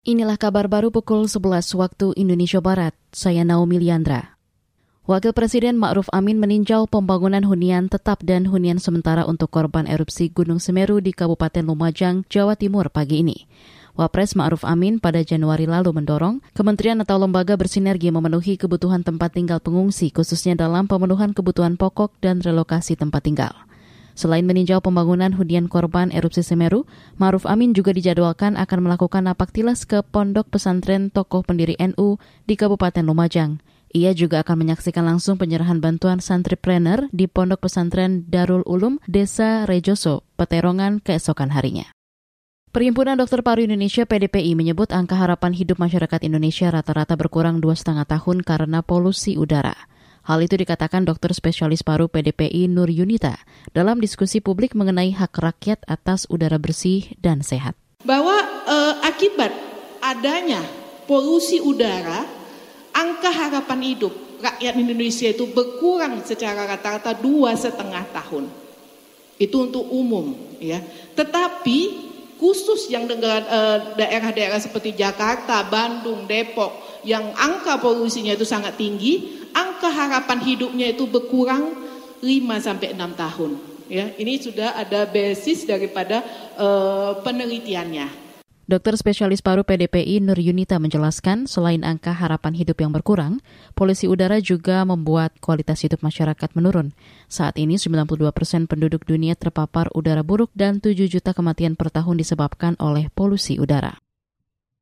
Inilah kabar baru pukul 11 waktu Indonesia Barat. Saya Naomi Liandra. Wakil Presiden Ma'ruf Amin meninjau pembangunan hunian tetap dan hunian sementara untuk korban erupsi Gunung Semeru di Kabupaten Lumajang, Jawa Timur pagi ini. Wapres Ma'ruf Amin pada Januari lalu mendorong kementerian atau lembaga bersinergi memenuhi kebutuhan tempat tinggal pengungsi khususnya dalam pemenuhan kebutuhan pokok dan relokasi tempat tinggal. Selain meninjau pembangunan hunian korban erupsi Semeru, Maruf Amin juga dijadwalkan akan melakukan napak tilas ke pondok pesantren tokoh pendiri NU di Kabupaten Lumajang. Ia juga akan menyaksikan langsung penyerahan bantuan santripreneur di Pondok Pesantren Darul Ulum, Desa Rejoso, Peterongan keesokan harinya. Perhimpunan Dokter Paru Indonesia PDPI menyebut angka harapan hidup masyarakat Indonesia rata-rata berkurang dua setengah tahun karena polusi udara. Hal itu dikatakan dokter spesialis paru PDPI Nur Yunita dalam diskusi publik mengenai hak rakyat atas udara bersih dan sehat. Bahwa eh, akibat adanya polusi udara, angka harapan hidup rakyat Indonesia itu berkurang secara rata-rata dua setengah tahun. Itu untuk umum, ya. Tetapi khusus yang dengan eh, daerah-daerah seperti Jakarta, Bandung, Depok, yang angka polusinya itu sangat tinggi, angka harapan hidupnya itu berkurang 5 sampai 6 tahun. Ya, ini sudah ada basis daripada uh, penelitiannya. Dokter spesialis paru PDPI Nur Yunita menjelaskan, selain angka harapan hidup yang berkurang, polusi udara juga membuat kualitas hidup masyarakat menurun. Saat ini 92 persen penduduk dunia terpapar udara buruk dan 7 juta kematian per tahun disebabkan oleh polusi udara.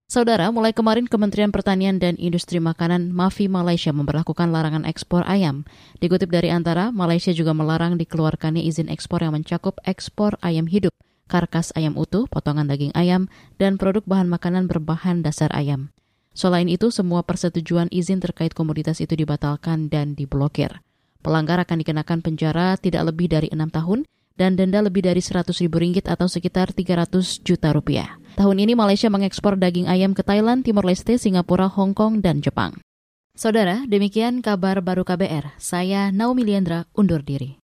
Saudara, mulai kemarin Kementerian Pertanian dan Industri Makanan MAFI Malaysia memperlakukan larangan ekspor ayam. Dikutip dari antara, Malaysia juga melarang dikeluarkannya izin ekspor yang mencakup ekspor ayam hidup, karkas ayam utuh, potongan daging ayam, dan produk bahan makanan berbahan dasar ayam. Selain itu, semua persetujuan izin terkait komoditas itu dibatalkan dan diblokir. Pelanggar akan dikenakan penjara tidak lebih dari enam tahun dan denda lebih dari 100 ribu ringgit atau sekitar 300 juta rupiah. Tahun ini Malaysia mengekspor daging ayam ke Thailand, Timor Leste, Singapura, Hong Kong, dan Jepang. Saudara, demikian kabar baru KBR. Saya Naomi Liandra, undur diri.